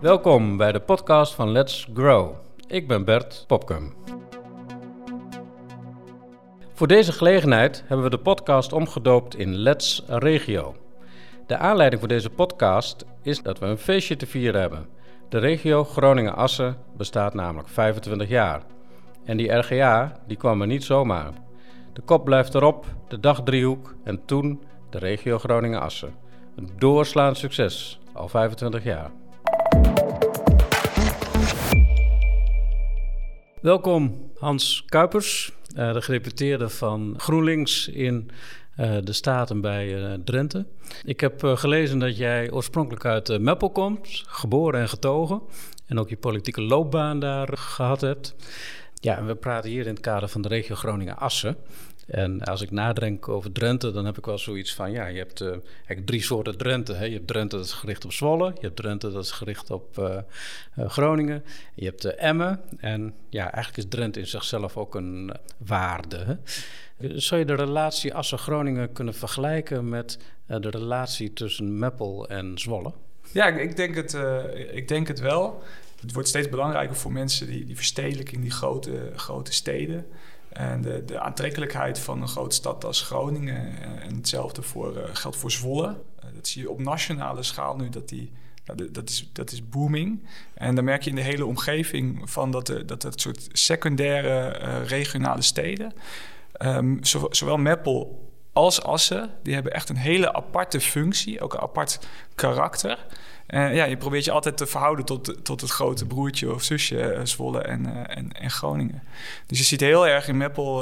Welkom bij de podcast van Let's Grow. Ik ben Bert Popkum. Voor deze gelegenheid hebben we de podcast omgedoopt in Let's Regio. De aanleiding voor deze podcast is dat we een feestje te vieren hebben. De regio Groningen-Assen bestaat namelijk 25 jaar. En die RGA die kwam er niet zomaar. De kop blijft erop, de dagdriehoek en toen de regio Groningen-Assen. Een doorslaand succes, al 25 jaar. Welkom Hans Kuipers, eh, de gedeputeerde van GroenLinks in eh, de Staten bij uh, Drenthe. Ik heb gelezen dat jij oorspronkelijk uit Meppel komt, geboren en getogen. En ook je politieke loopbaan daar gehad hebt. Ja, en we praten hier in het kader van de regio Groningen-Assen. En als ik nadenk over Drenthe, dan heb ik wel zoiets van... ja, je hebt uh, eigenlijk drie soorten Drenthe. Hè. Je hebt Drenthe dat is gericht op Zwolle. Je hebt Drenthe dat is gericht op uh, uh, Groningen. Je hebt Emmen. En ja, eigenlijk is Drenthe in zichzelf ook een waarde. Zou je de relatie Assen-Groningen kunnen vergelijken... met de relatie tussen Meppel en Zwolle? Ja, ik denk het, ik denk het wel. Het wordt steeds belangrijker voor mensen die, die verstedelijking, die grote, grote steden... En de, aantrekkelijkheid van een grote stad als Groningen. Eh, en hetzelfde voor, uh, geldt voor Zwolle. Uh, dat zie je op nationale schaal nu dat die. Dat, is, dat is booming. En dan merk je in de hele omgeving van dat, dat het soort secundaire regionale steden. Um, zowel Meppel als Assen, die hebben echt een hele aparte functie, ook een apart karakter. Uh, ja, je probeert je altijd te verhouden tot, tot het grote broertje of zusje uh, Zwolle en, uh, en, en, Groningen. Dus je ziet heel erg in Meppel,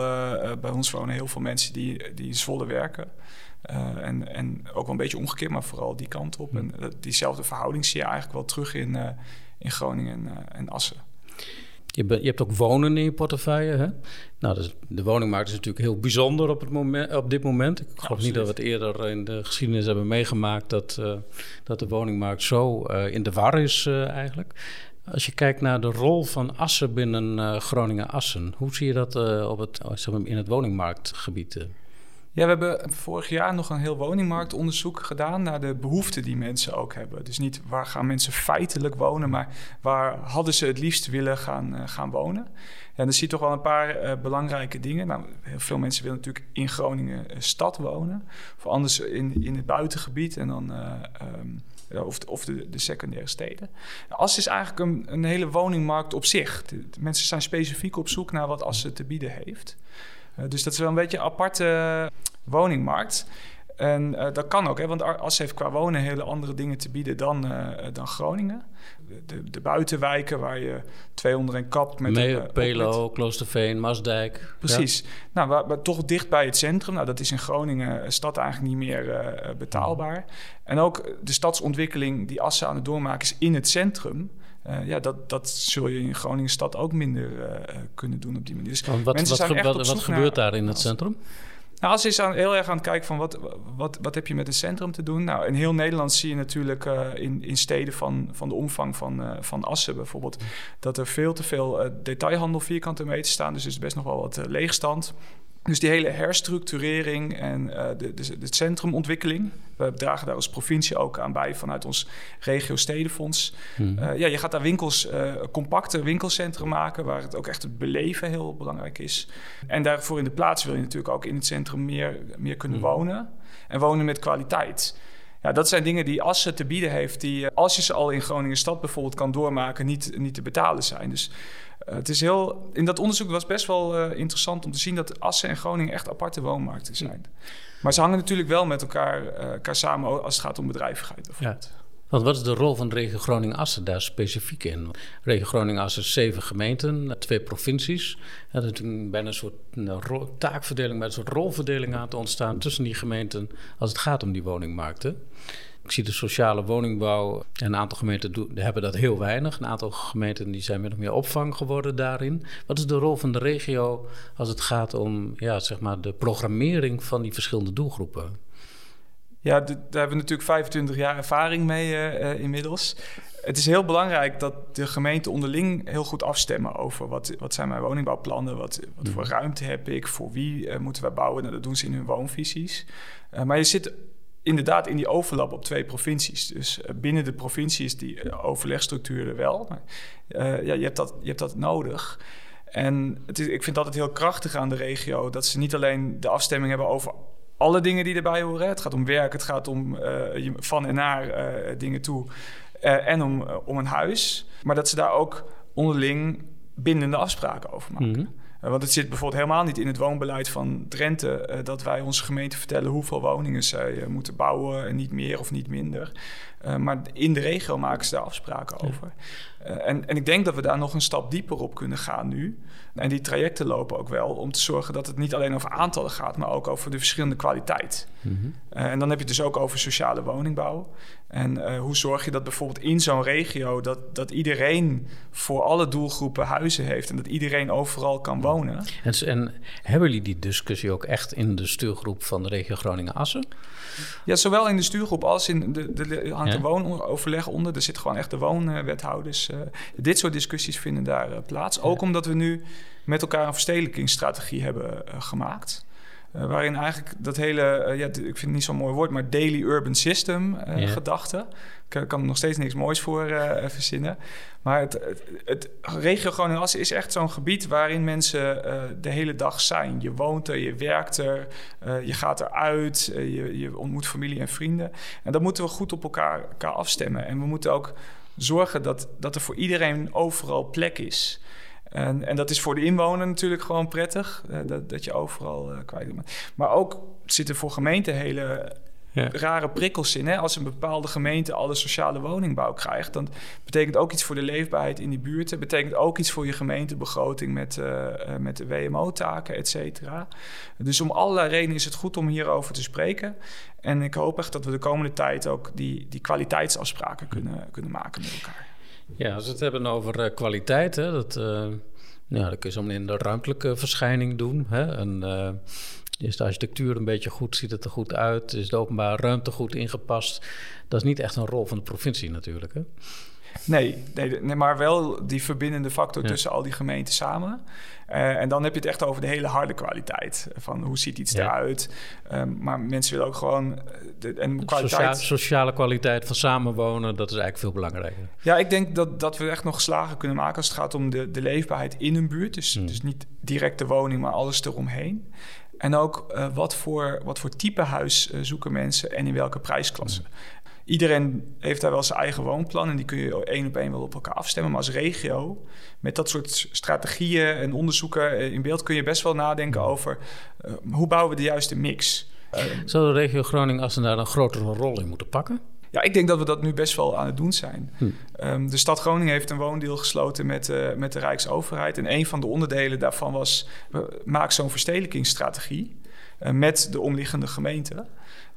bij ons wonen heel veel mensen die, die in Zwolle werken. en, en ook wel een beetje omgekeerd, maar vooral die kant op. En diezelfde verhouding zie je eigenlijk wel terug in, in Groningen en, en Assen. Je, je, hebt ook wonen in je portefeuille. Hè? Nou, dus de woningmarkt is natuurlijk heel bijzonder op, het moment, op dit moment. Ik geloof niet dat we het eerder in de geschiedenis hebben meegemaakt dat, uh, dat de woningmarkt zo uh, in de war is uh, eigenlijk. Als je kijkt naar de rol van Assen binnen Groningen-Assen, hoe zie je dat op het, in het woningmarktgebied? Ja, we hebben vorig jaar nog een heel woningmarktonderzoek gedaan naar de behoeften die mensen ook hebben. Dus niet waar gaan mensen feitelijk wonen, maar waar hadden ze het liefst willen gaan, uh, gaan wonen. En dan zie je toch wel een paar uh, belangrijke dingen. Nou, heel veel mensen willen natuurlijk in Groningen uh, stad wonen, of anders in, in het buitengebied en dan. Um, of, de, of de, de, secundaire steden. As is eigenlijk een, hele woningmarkt op zich. Mensen zijn specifiek op zoek naar wat Assen te bieden heeft. Uh, dus dat is wel een beetje een aparte woningmarkt. En uh, dat kan ook, hè, want Assen heeft qua wonen hele andere dingen te bieden dan, uh, dan Groningen. De, de, buitenwijken waar je twee onder een kap met... Mee, een, Pelo, Kloosterveen, Maasdijk. Precies. Ja. Nou, waar, waar, toch dicht bij het centrum. Nou, dat is in Groningen stad eigenlijk niet meer uh, betaalbaar. En ook de stadsontwikkeling die Assen aan het doormaken is in het centrum... Uh, ja, dat, dat zul je in Groningen stad ook minder uh, kunnen doen op die manier. Dus wat wat, wat, wat gebeurt daar in het centrum? Nou, als is aan, heel erg aan het kijken van wat, wat, wat heb je met het centrum te doen. Nou, in heel Nederland zie je natuurlijk uh, in, in steden van, van de omvang van, uh, van Assen bijvoorbeeld... dat er veel te veel uh, detailhandel vierkante meter staan. Dus er is best nog wel wat leegstand. Dus die hele herstructurering en uh, de, de, de, centrumontwikkeling. We dragen daar als provincie ook aan bij vanuit ons regio-stedenfonds. Hmm. Uh, ja, je gaat daar winkels, uh, compacte winkelcentra maken... waar het ook echt het beleven heel belangrijk is. En daarvoor in de plaats wil je natuurlijk ook in het centrum meer, meer kunnen hmm. wonen. En wonen met kwaliteit. Ja, dat zijn dingen die Assen te bieden heeft... die als je ze al in Groningen stad bijvoorbeeld kan doormaken... niet, niet te betalen zijn. Dus uh, het is heel, in dat onderzoek was best wel uh, interessant om te zien dat Assen en Groningen echt aparte woonmarkten zijn. Ja. Maar ze hangen natuurlijk wel met elkaar, uh, elkaar samen als het gaat om bedrijvigheid. Bijvoorbeeld. Ja. Want wat is de rol van de regio Groningen-Assen daar specifiek in? Regio Groningen-Assen is zeven gemeenten, twee provincies. Er is bijna een soort taakverdeling, met een soort rolverdeling aan te ontstaan tussen die gemeenten als het gaat om die woningmarkten. Ik zie de sociale woningbouw. Een aantal gemeenten doen, hebben dat heel weinig. Een aantal gemeenten die zijn min of meer opvang geworden daarin. Wat is de rol van de regio als het gaat om ja, zeg maar de programmering van die verschillende doelgroepen? Ja, daar hebben we natuurlijk 25 jaar ervaring mee uh, inmiddels. Het is heel belangrijk dat de gemeenten onderling heel goed afstemmen over wat, wat zijn mijn woningbouwplannen, wat, wat voor mhm. ruimte heb ik, voor wie uh, moeten wij bouwen. Nou, dat doen ze in hun woonvisies. Uh, maar je zit inderdaad in die overlap op twee provincies. Dus binnen de provincie is die overlegstructuur er wel. Maar ja, je, hebt dat, je hebt dat nodig. En het is, ik vind dat het heel krachtig aan de regio dat ze niet alleen de afstemming hebben over alle dingen die erbij horen. Het gaat om werk, het gaat om uh, van en naar uh, dingen toe uh, en om, om een huis. Maar dat ze daar ook onderling bindende afspraken over maken. -hmm. Want het zit bijvoorbeeld helemaal niet in het woonbeleid van Drenthe dat wij onze gemeente vertellen hoeveel woningen zij moeten bouwen en niet meer of niet minder. maar in de regio maken ze daar afspraken over. en, en ik denk dat we daar nog een stap dieper op kunnen gaan nu. En die trajecten lopen ook wel om te zorgen dat het niet alleen over aantallen gaat, maar ook over de verschillende kwaliteit. Mhm. Eh, en dan heb je het dus ook over sociale woningbouw. En uh, hoe zorg je dat bijvoorbeeld in zo'n regio dat, dat iedereen voor alle doelgroepen huizen heeft en dat iedereen overal kan wonen? En, en hebben jullie die discussie ook echt in de stuurgroep van de regio Groningen-Assen? Ja, zowel in de stuurgroep als in de, de, hangt ja. woonoverleg onder. Er zitten gewoon echt de woonwethouders. Uh, dit soort discussies vinden daar uh, plaats. Ook omdat we nu met elkaar een verstedelijkingsstrategie hebben uh, gemaakt. Uh, waarin eigenlijk dat hele, uh, ja, ik vind het niet zo'n mooi woord, maar daily urban system uh, yeah. gedachte. Ik kan er nog steeds niks moois voor verzinnen. Maar het, het, het regio Groningen-Assen is echt zo'n gebied waarin mensen de hele dag zijn. Je woont er, je werkt er, je gaat eruit, je, je ontmoet familie en vrienden. En dat moeten we goed op elkaar, elkaar afstemmen. En we moeten ook zorgen dat, dat er voor iedereen overal plek is. En, en dat is voor de inwoner natuurlijk gewoon prettig, uh, dat, dat je overal uh, kwijt bent. Maar ook zitten voor gemeenten hele ja. rare prikkels in. Hè? Als een bepaalde gemeente alle sociale woningbouw krijgt, dan betekent ook iets voor de leefbaarheid in die buurten. Betekent ook iets voor je gemeentebegroting met, uh, met de WMO-taken, et cetera. Dus om allerlei redenen is het goed om hierover te spreken. En ik hoop echt dat we de komende tijd ook die, die kwaliteitsafspraken kunnen, kunnen maken met elkaar. Ja, als we het hebben over uh, kwaliteit, hè, dat, uh, ja, dat kun je zo in de ruimtelijke verschijning doen. Hè, en, uh, is de architectuur een beetje goed, ziet het er goed uit, is de openbare ruimte goed ingepast. Dat is niet echt een rol van de provincie natuurlijk. Hè? Nee, nee, nee, maar wel die verbindende factor tussen al die gemeenten samen. Uh, en dan heb je het echt over de hele harde kwaliteit. Van hoe ziet iets ja. eruit. Um, maar mensen willen ook gewoon... De, en kwaliteit... Socia sociale kwaliteit van samenwonen, dat is eigenlijk veel belangrijker. Ja, ik denk dat, dat we echt nog geslagen kunnen maken... als het gaat om de, de leefbaarheid in een buurt. Dus, hmm. dus niet direct de woning, maar alles eromheen. En ook uh, wat, voor, wat voor type huis uh, zoeken mensen en in welke prijsklasse. Hmm iedereen heeft daar wel zijn eigen woonplan en die kun je één op één wel op elkaar afstemmen. Maar als regio, met dat soort strategieën en onderzoeken in beeld, kun je best wel nadenken over uh, hoe bouwen we de juiste mix. Uh, Zou de regio Groningen als ze daar een grotere rol in moeten pakken? Ja, ik denk dat we dat nu best wel aan het doen zijn. Hm. Um, de stad Groningen heeft een woondeal gesloten met, uh, met de Rijksoverheid. En een van de onderdelen daarvan was: maak zo'n verstedelijkingsstrategie met de omliggende gemeenten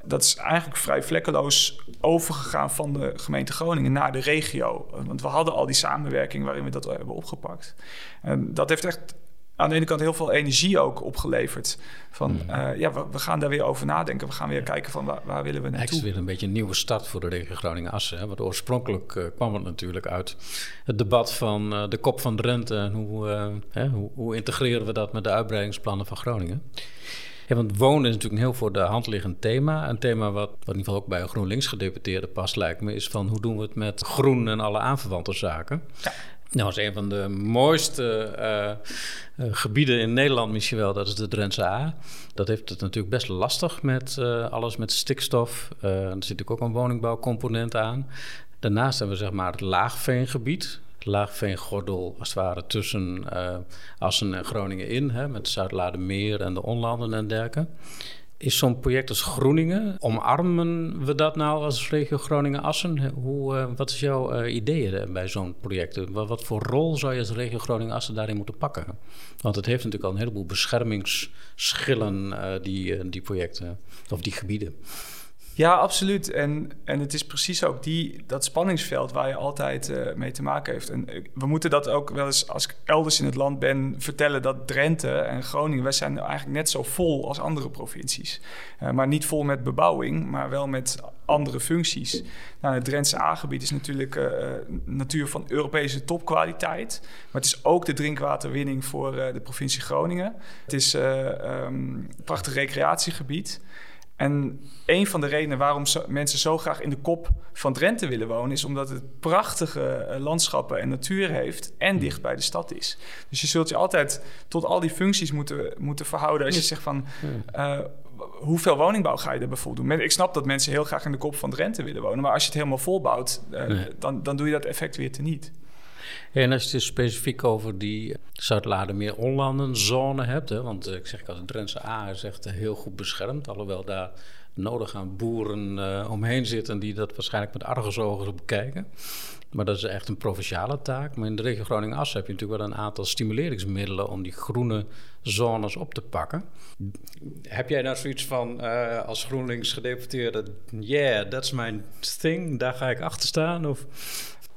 dat is eigenlijk vrij vlekkeloos overgegaan van de gemeente Groningen naar de regio. Want we hadden al die samenwerking waarin we dat hebben opgepakt. En dat heeft echt aan de ene kant heel veel energie ook opgeleverd. Van mm. uh, ja, we, we, gaan daar weer over nadenken. We gaan weer kijken van waar, waar willen we naartoe. Het is weer een beetje een nieuwe start voor de regio Groningen-Assen. Want oorspronkelijk uh, kwam het natuurlijk uit het debat van uh, de kop van Drenthe. En hoe, hoe, hoe integreren we dat met de uitbreidingsplannen van Groningen? Ja, want wonen is natuurlijk een heel voor de hand liggend thema. Een thema wat, wat in ieder geval ook bij een GroenLinks-gedeputeerde past, lijkt me, is van hoe doen we het met groen en alle aanverwante zaken. Ja. Nou, dat is een van de mooiste uh, uh, gebieden in Nederland misschien wel. Dat is de Drentse A. Dat heeft het natuurlijk best lastig met uh, alles met stikstof. er zit natuurlijk ook een woningbouwcomponent aan. Daarnaast hebben we zeg maar het laagveengebied laagveengordel als het ware tussen uh, Assen en Groningen in, hè, met Zuid-Ladermeer en de onlanden en dergelijke. Is zo'n project als Groeningen, omarmen we dat nou als regio Groningen-Assen? Hoe, uh, wat is jouw uh, ideeën bij zo'n project? Wat, wat, voor rol zou je als regio Groningen-Assen daarin moeten pakken? Want het heeft natuurlijk al een heleboel beschermingsschillen, die, die projecten of die gebieden. Ja, absoluut. En, en het is precies ook die, dat spanningsveld waar je altijd uh, mee te maken heeft. En we moeten dat ook wel eens, als ik elders in het land ben, vertellen dat Drenthe en Groningen, wij zijn eigenlijk net zo vol als andere provincies. Uh, maar niet vol met bebouwing, maar wel met andere functies. Nou, het Drentse A-gebied is natuurlijk natuur van Europese topkwaliteit. Maar het is ook de drinkwaterwinning voor de provincie Groningen. Het is een um, prachtig recreatiegebied. En een van de redenen waarom mensen zo graag in de kop van Drenthe willen wonen, is omdat het prachtige eh, landschappen en natuur heeft en hmm. dicht bij de stad is. Dus je zult je altijd tot al die functies moeten, moeten verhouden als je zegt van. Uh, hoeveel woningbouw ga je er bijvoorbeeld doen? Ik snap dat mensen heel graag in de kop van Drenthe willen wonen, maar als je het helemaal volbouwt, uh, dan, dan doe je dat effect weer teniet. En als je het specifiek over die Zuid-Ladermeer onlandenzone hebt, hè, want ik zeg als Drentse A is echt heel goed beschermd, alhoewel daar nodig aan boeren omheen zitten die dat waarschijnlijk met argusogen bekijken. Maar dat is echt een provinciale taak. Maar in de regio Groningen-Assen heb je natuurlijk wel een aantal stimuleringsmiddelen om die groene zones op te pakken. Heb jij nou zoiets van als GroenLinks gedeputeerde, yeah, that's my thing, daar ga ik achter staan? Of?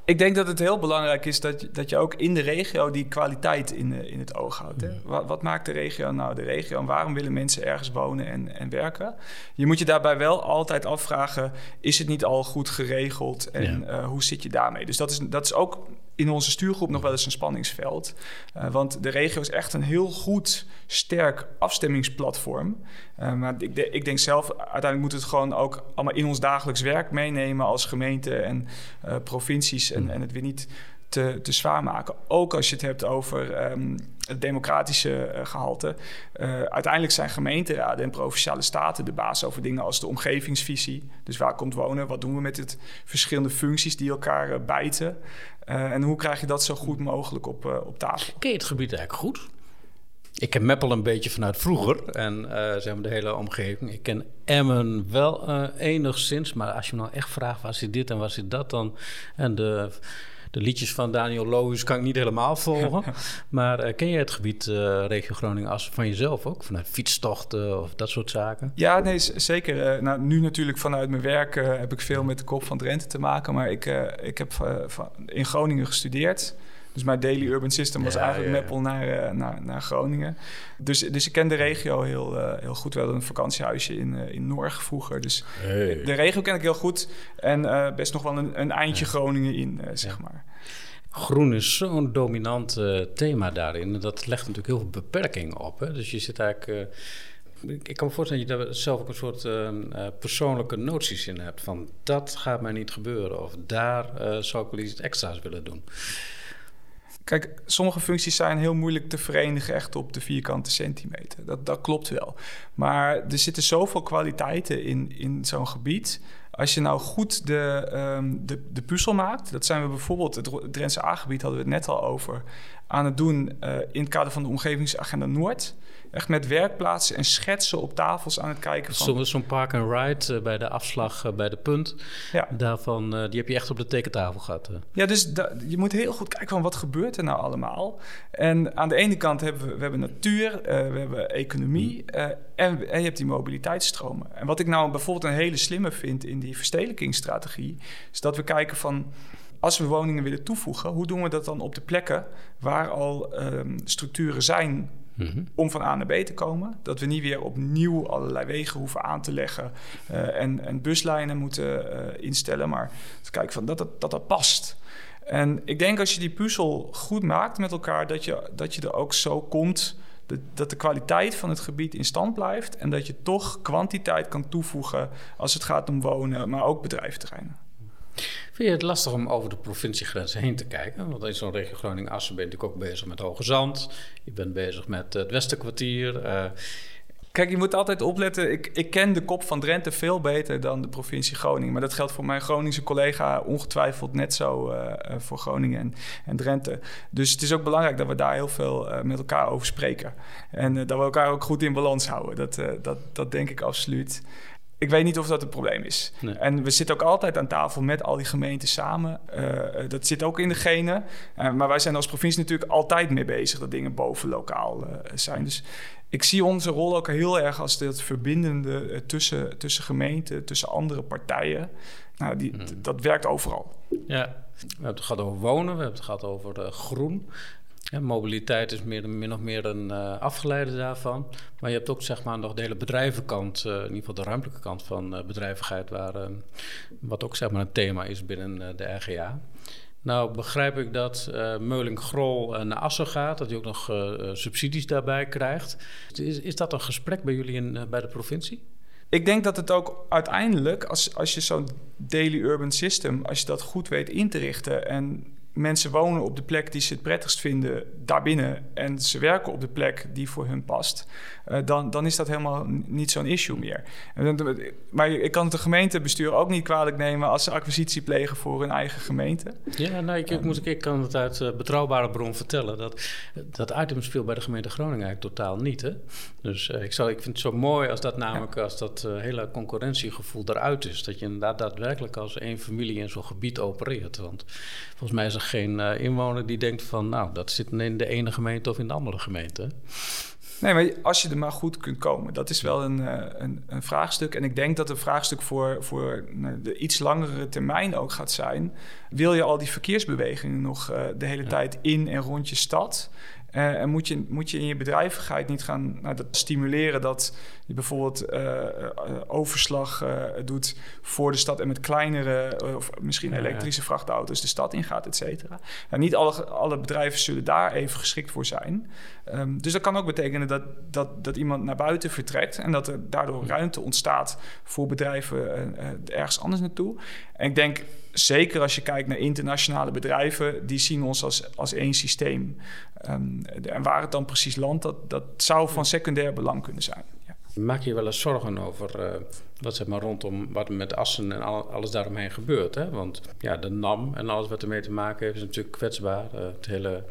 Ik denk dat het heel belangrijk is dat, dat je ook in de regio die kwaliteit in, in het oog houdt. Hè? Mm. Wat, wat, maakt de regio nou de regio en waarom willen mensen ergens wonen en, en werken? Je moet je daarbij wel altijd afvragen: is het niet al goed geregeld en eh, hoe zit je daarmee? Dus dat is, dat is ook in onze stuurgroep nog wel eens een spanningsveld. Uh, want de regio is echt een heel goed, sterk afstemmingsplatform. Uh, maar ik, de, ik, denk zelf, uiteindelijk moeten we het gewoon ook allemaal in ons dagelijks werk meenemen als gemeente en uh, provincies. En, mm. en het weer niet te, te zwaar maken. Ook als je het hebt over um, het democratische uh, gehalte. Uh, uiteindelijk zijn gemeenteraden en provinciale staten de baas over dingen als de omgevingsvisie. Dus waar komt wonen? Wat doen we met het verschillende functies die elkaar uh, bijten? en hoe krijg je dat zo goed mogelijk op, op tafel? Ken je het gebied eigenlijk goed? Ik ken Meppel een beetje vanuit vroeger en zeg maar de hele omgeving. Ik ken Emmen wel enigszins, maar als je me nou echt vraagt waar zit dit en waar zit dat dan... en de de liedjes van Daniel Loos kan ik niet helemaal volgen. maar uh, ken je het gebied uh, regio Groningen als van jezelf ook? Vanuit fietstochten of dat soort zaken? Ja, nee, zeker. Uh, nou, nu natuurlijk vanuit mijn werk heb ik veel met de kop van Drenthe te maken. Maar ik, ik heb in Groningen gestudeerd. Dus mijn daily urban system was eigenlijk ja, Meppel naar, uh, naar, naar Groningen. Dus, dus ik ken de regio heel, uh, heel goed. Wel een vakantiehuisje in, uh, in Norg vroeger. Dus de regio ken ik heel goed. En best nog wel een, een eindje Groningen in, zeg maar. Groen is zo'n dominant thema daarin. Dat legt natuurlijk heel veel beperkingen op. Hè? Dus je zit eigenlijk... ik kan me voorstellen dat je daar zelf ook een soort persoonlijke noties in hebt. Van dat gaat mij niet gebeuren. Of daar zou ik wel iets extra's willen doen. Kijk, sommige functies zijn heel moeilijk te verenigen echt op de vierkante centimeter. Dat, dat klopt wel. Maar er zitten zoveel kwaliteiten in, in zo'n gebied. Als je nou goed de, um, de, de puzzel maakt, dat zijn we bijvoorbeeld, het Drentse A-gebied hadden we het net al over, aan het doen uh, in het kader van de omgevingsagenda Noord echt met werkplaatsen en schetsen op tafels aan het kijken. Van... Zo'n park and ride uh, bij de afslag uh, bij de punt. Ja. Daarvan, uh, die heb je echt op de tekentafel gehad. Ja, dus je moet heel goed kijken van wat gebeurt er nou allemaal. En aan de ene kant hebben we, we hebben natuur, we hebben economie mm. en, en je hebt die mobiliteitsstromen. En wat ik nou bijvoorbeeld een hele slimme vind in die verstedelijkingsstrategie, is dat we kijken van als we woningen willen toevoegen, hoe doen we dat dan op de plekken waar al um, structuren zijn Mhm. Om van A naar B te komen. Dat we niet weer opnieuw allerlei wegen hoeven aan te leggen uh, en, en, buslijnen moeten uh, instellen. Maar te kijken van dat, dat, dat past. En ik denk als je die puzzel goed maakt met elkaar, dat je, dat je er ook zo komt dat de kwaliteit van het gebied in stand blijft. En dat je toch kwantiteit kan toevoegen als het gaat om wonen, maar ook bedrijfterreinen. Vind je het lastig om over de provinciegrenzen heen te kijken? Want in zo'n regio Groningen-Assen ben natuurlijk ook bezig met Hoge Zand. Je bent bezig met het Westenkwartier. Uh, Kijk, je moet altijd opletten. Ik, ik ken de kop van Drenthe veel beter dan de provincie Groningen. Maar dat geldt voor mijn Groningse collega ongetwijfeld net zo uh, voor Groningen en, en, Drenthe. Dus het is ook belangrijk dat we daar heel veel met elkaar over spreken. En dat we elkaar ook goed in balans houden. Dat, dat, dat denk ik absoluut ik weet niet of dat het probleem is. En we zitten ook altijd aan tafel met al die gemeenten samen. Uh, dat zit ook in de genen. Uh, maar wij zijn als provincie natuurlijk altijd mee bezig dat dingen boven lokaal uh, zijn. Dus ik zie onze rol ook heel erg als het verbindende tussen, tussen gemeenten, tussen andere partijen. Nou, die, hmm. dat werkt overal. Ja, we hebben het gehad over wonen, we hebben het gehad over groen. Mobiliteit is meer, min of meer een uh, afgeleide daarvan. Maar je hebt ook zeg maar, nog de hele bedrijvenkant, uh, in ieder geval de ruimtelijke kant van uh, bedrijvigheid, waar, wat ook zeg maar, een thema is binnen de RGA. Nou begrijp ik dat Meuling-Grol naar Assen gaat, dat hij ook nog subsidies daarbij krijgt. Is, is dat een gesprek bij jullie in, bij de provincie? ik denk dat het ook uiteindelijk, als, als je zo'n daily urban system, als je dat goed weet in te richten en mensen wonen op de plek die ze het prettigst vinden daarbinnen en ze werken op de plek die voor hun past, uh, dan, dan is dat helemaal niet zo'n issue meer. Maar ik kan het de gemeentebestuur ook niet kwalijk nemen als ze acquisitie plegen voor hun eigen gemeente. Ja, nou, ik, ik, moet, ik kan het uit uh, betrouwbare bron vertellen. Dat, dat item speelt bij de gemeente Groningen eigenlijk totaal niet. Hè? Dus uh, ik, zou, ik vind het zo mooi als dat namelijk als dat hele concurrentiegevoel eruit is. Dat je inderdaad daadwerkelijk als één familie in zo'n gebied opereert. Want volgens mij is er geen inwoner die denkt van nou, dat zit in de ene gemeente of in de andere gemeente. Nee, maar als je er maar goed kunt komen, dat is wel een, eh, een, een vraagstuk. En ik denk dat een vraagstuk voor, voor nou, de iets langere termijn ook gaat zijn. Wil je al die verkeersbewegingen nog uh, de hele tijd in en rond je stad? Uh, en moet je, moet je in je bedrijvigheid niet gaan nou, dat stimuleren dat je bijvoorbeeld uh, overslag doet voor de stad en met kleinere of misschien elektrische vrachtauto's de stad ingaat, et cetera. Nou, niet alle, alle bedrijven zullen daar even geschikt voor zijn. Um, dus dat kan ook betekenen dat, dat, dat iemand naar buiten vertrekt en dat er daardoor ruimte ontstaat voor bedrijven ergens anders naartoe. En ik denk zeker als je kijkt naar internationale bedrijven, die zien ons als, als één systeem. Um, en waar het dan precies landt, dat, dat zou van secundair belang kunnen zijn. Ja. Maak je wel eens zorgen over uh, wat zeg maar rondom wat met Assen en alles daaromheen gebeurt? Hè? Want ja, de NAM en alles wat ermee te maken heeft, is natuurlijk kwetsbaar. Uh, het hele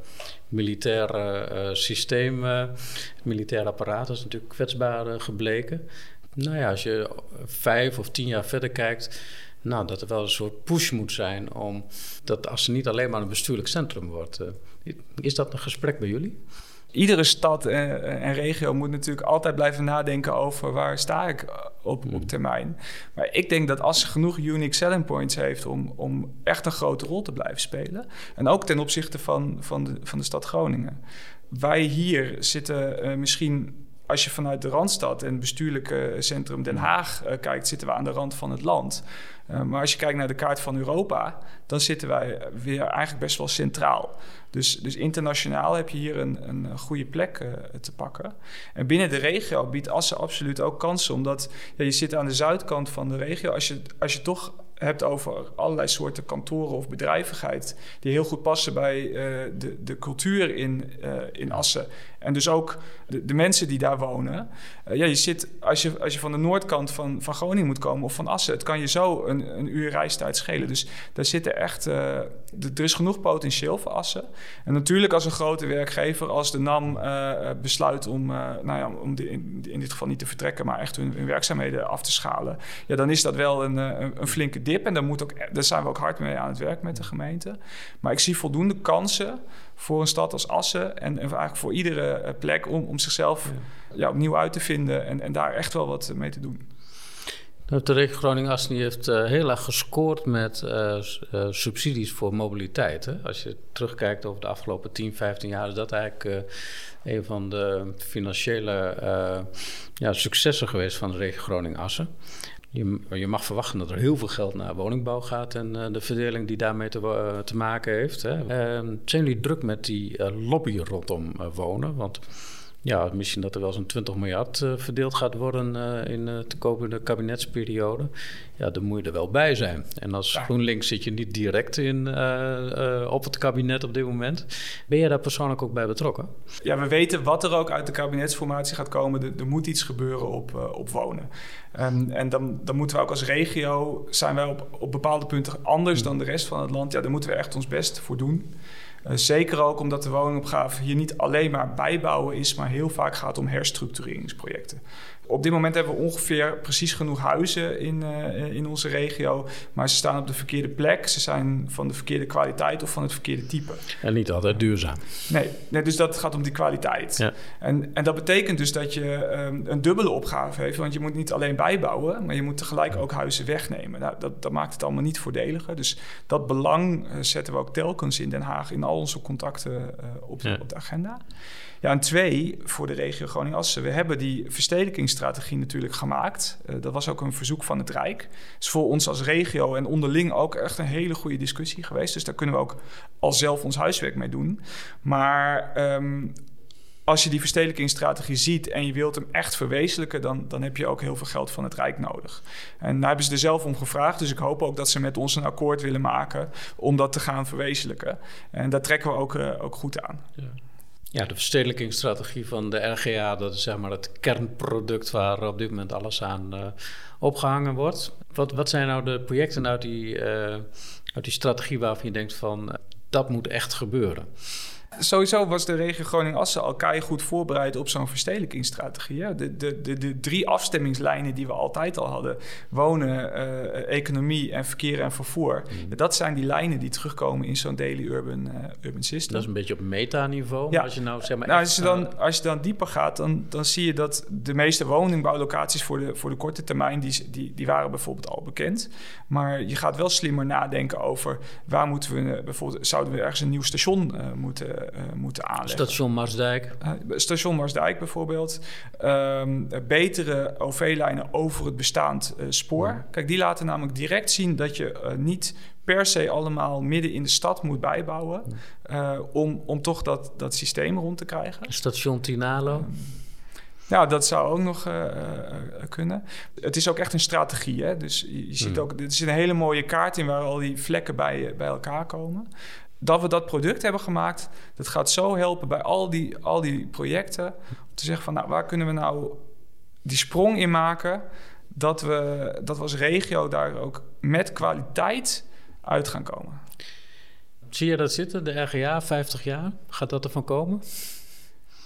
militaire uh, systeem, het militaire apparaat is natuurlijk kwetsbaar gebleken. Nou ja, als je vijf of tien jaar verder kijkt nou, dat er wel een soort push moet zijn om dat als ze niet alleen maar een bestuurlijk centrum wordt. Uh, is dat een gesprek bij jullie? Iedere stad en, en, regio moet natuurlijk altijd blijven nadenken over waar sta ik op, op hmm. termijn. Maar ik denk dat als ze genoeg unique selling points heeft om, om echt een grote rol te blijven spelen. En ook ten opzichte van, van, de, van de stad Groningen. Wij hier zitten uh, misschien als je vanuit de Randstad en het bestuurlijke centrum Den Haag uh, kijkt, zitten we aan de rand van het land. Uh, maar als je kijkt naar de kaart van Europa, dan zitten wij weer eigenlijk best wel centraal. Dus, dus internationaal heb je hier een, een goede plek uh, te pakken. En binnen de regio biedt Assen absoluut ook kansen, omdat ja, je zit aan de zuidkant van de regio. Als je, als je toch hebt over allerlei soorten kantoren of bedrijvigheid die heel goed passen bij uh, de, de cultuur in, uh, in Assen. En dus ook de, de mensen die daar wonen. Uh, ja, je zit, als je, als je van de noordkant van, van Groningen moet komen of van Assen, het kan je zo een, een uur reistijd schelen. Dus daar zitten echt, er is genoeg potentieel voor Assen. En natuurlijk als een grote werkgever, als de NAM besluit om, nou ja, om in, in, dit geval niet te vertrekken, maar echt hun, hun werkzaamheden af te schalen, ja, dan is dat wel een, een, een flinke dip. En daar, moet ook, daar zijn we ook hard mee aan het werk met de gemeente. Maar ik zie voldoende kansen voor een stad als Assen en, en eigenlijk voor iedere eh, plek om, om zichzelf ja. opnieuw uit te vinden en, en daar echt wel wat mee te doen. De regio Groningen-Assen heeft uh, heel erg gescoord met uh, uh, subsidies voor mobiliteit. Hè? Als je terugkijkt over de afgelopen 10, 15 jaar, is dat eigenlijk een van de financiële ja, successen geweest van de regio Groningen-Assen. Je, je, mag verwachten dat er heel veel geld naar woningbouw gaat en uh, de verdeling die daarmee te, uh, te maken heeft. Hè. Uh, zijn jullie druk met die eh, lobby rondom wonen? Want ja, misschien dat er wel zo'n 20 miljard uh, verdeeld gaat worden uh, in uh, de komende kabinetsperiode. Ja, dan moet je er wel bij zijn. En als ja. GroenLinks zit je niet direct in, op het kabinet op dit moment. Ben je daar persoonlijk ook bij betrokken? Ja, we weten wat er ook uit de kabinetsformatie gaat komen. Er, er moet iets gebeuren op, op wonen. Um, en dan, dan moeten we ook als regio, zijn wij op, op bepaalde punten anders dan de rest van het land. Ja, daar moeten we echt ons best voor doen. Uh, zeker ook omdat de woningopgave hier niet alleen maar bijbouwen is, maar heel vaak gaat om herstructureringsprojecten. Op dit moment hebben we ongeveer precies genoeg huizen in, uh, in onze regio. Maar ze staan op de verkeerde plek. Ze zijn van de verkeerde kwaliteit of van het verkeerde type. En niet altijd duurzaam. Nee, nee dus dat gaat om die kwaliteit. Ja. En, en dat betekent dus dat je um, een dubbele opgave heeft. Want je moet niet alleen bijbouwen, maar je moet tegelijk ook huizen wegnemen. Nou, dat, dat maakt het allemaal niet voordeliger. Dus dat belang uh, zetten we ook telkens in Den Haag in al onze contacten uh, op, ja. op de agenda. Ja, en twee, voor de regio Groningen-Assen. We hebben die verstedelijkingsstrategie natuurlijk gemaakt. Uh, dat was ook een verzoek van het Rijk. is voor ons als regio en onderling ook echt een hele goede discussie geweest. Dus daar kunnen we ook al zelf ons huiswerk mee doen. Maar um, als je die verstedelijkingsstrategie ziet en je wilt hem echt verwezenlijken, dan, dan heb je ook heel veel geld van het Rijk nodig. En daar hebben ze er zelf om gevraagd. Dus ik hoop ook dat ze met ons een akkoord willen maken om dat te gaan verwezenlijken. En daar trekken we ook, uh, ook goed aan. Ja. Ja, de verstedelijkingsstrategie van de RGA, dat is zeg maar het kernproduct waar op dit moment alles aan uh, opgehangen wordt. Wat, wat zijn nou de projecten uit die, uh, uit die strategie waarvan je denkt van dat moet echt gebeuren? Sowieso was de regio Groningen-Assen al goed voorbereid op zo'n verstedelijkingsstrategie. De, de, de, de, drie afstemmingslijnen die we altijd al hadden: wonen, uh, economie en verkeer en vervoer. Mm. Dat zijn die lijnen die terugkomen in zo'n daily urban, uh, urban system. Dat is een beetje op metaniveau. Ja. Als je nou, zeg maar, nou, als, je dan, als je dan dieper gaat, dan, dan zie je dat de meeste woningbouwlocaties voor de, voor de korte termijn, die, die, die waren bijvoorbeeld al bekend. Maar je gaat wel slimmer nadenken over waar moeten we bijvoorbeeld, zouden we ergens een nieuw station uh, moeten moeten aanleggen. Station Marsdijk. Uh, station Marsdijk bijvoorbeeld. Um, betere OV-lijnen over het bestaand spoor. Kijk, die laten namelijk direct zien dat je niet per se allemaal midden in de stad moet bijbouwen... om, om toch dat, dat systeem rond te krijgen. Station Tinalo. Um, nou, dat zou ook nog uh, kunnen. Het is ook echt een strategie. Hè? Dus je, je ziet ook, dit is een hele mooie kaart in waar al die vlekken bij, bij elkaar komen dat we dat product hebben gemaakt, dat gaat zo helpen bij al die, al die projecten. Om te zeggen van, nou, waar kunnen we nou die sprong in maken... dat we, dat we als regio daar ook met kwaliteit uit gaan komen. Zie je dat zitten, de RGA, 50 jaar? Gaat dat ervan komen?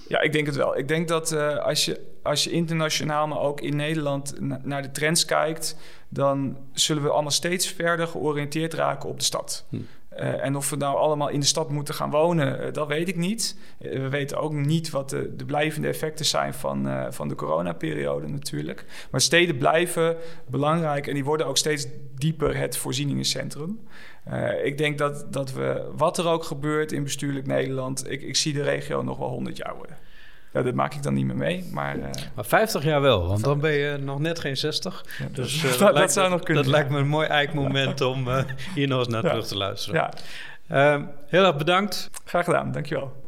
Ja, ik denk het wel. Ik denk dat uh, als, je, als je internationaal, maar ook in Nederland naar de trends kijkt, dan zullen we allemaal steeds verder georiënteerd raken op de stad. Hm. Uh, en of we nou allemaal in de stad moeten gaan wonen, uh, dat weet ik niet. Uh, we weten ook niet wat de, de blijvende effecten zijn van, van de coronaperiode natuurlijk. Maar steden blijven belangrijk en die worden ook steeds dieper het voorzieningencentrum. ik denk dat, dat we, wat er ook gebeurt in bestuurlijk Nederland, ik, ik zie de regio nog wel 100 jaar worden. Ja, dat maak ik dan niet meer mee. Maar, uh, maar 50 jaar wel, want dan ben je nog net geen 60. Ja, dus uh, dat, dat, zou nog kunnen. Dat lijkt me een mooi eikmoment om uh, hier nog eens naar terug te luisteren. Ja. Ehm, heel erg bedankt. Graag gedaan, dankjewel.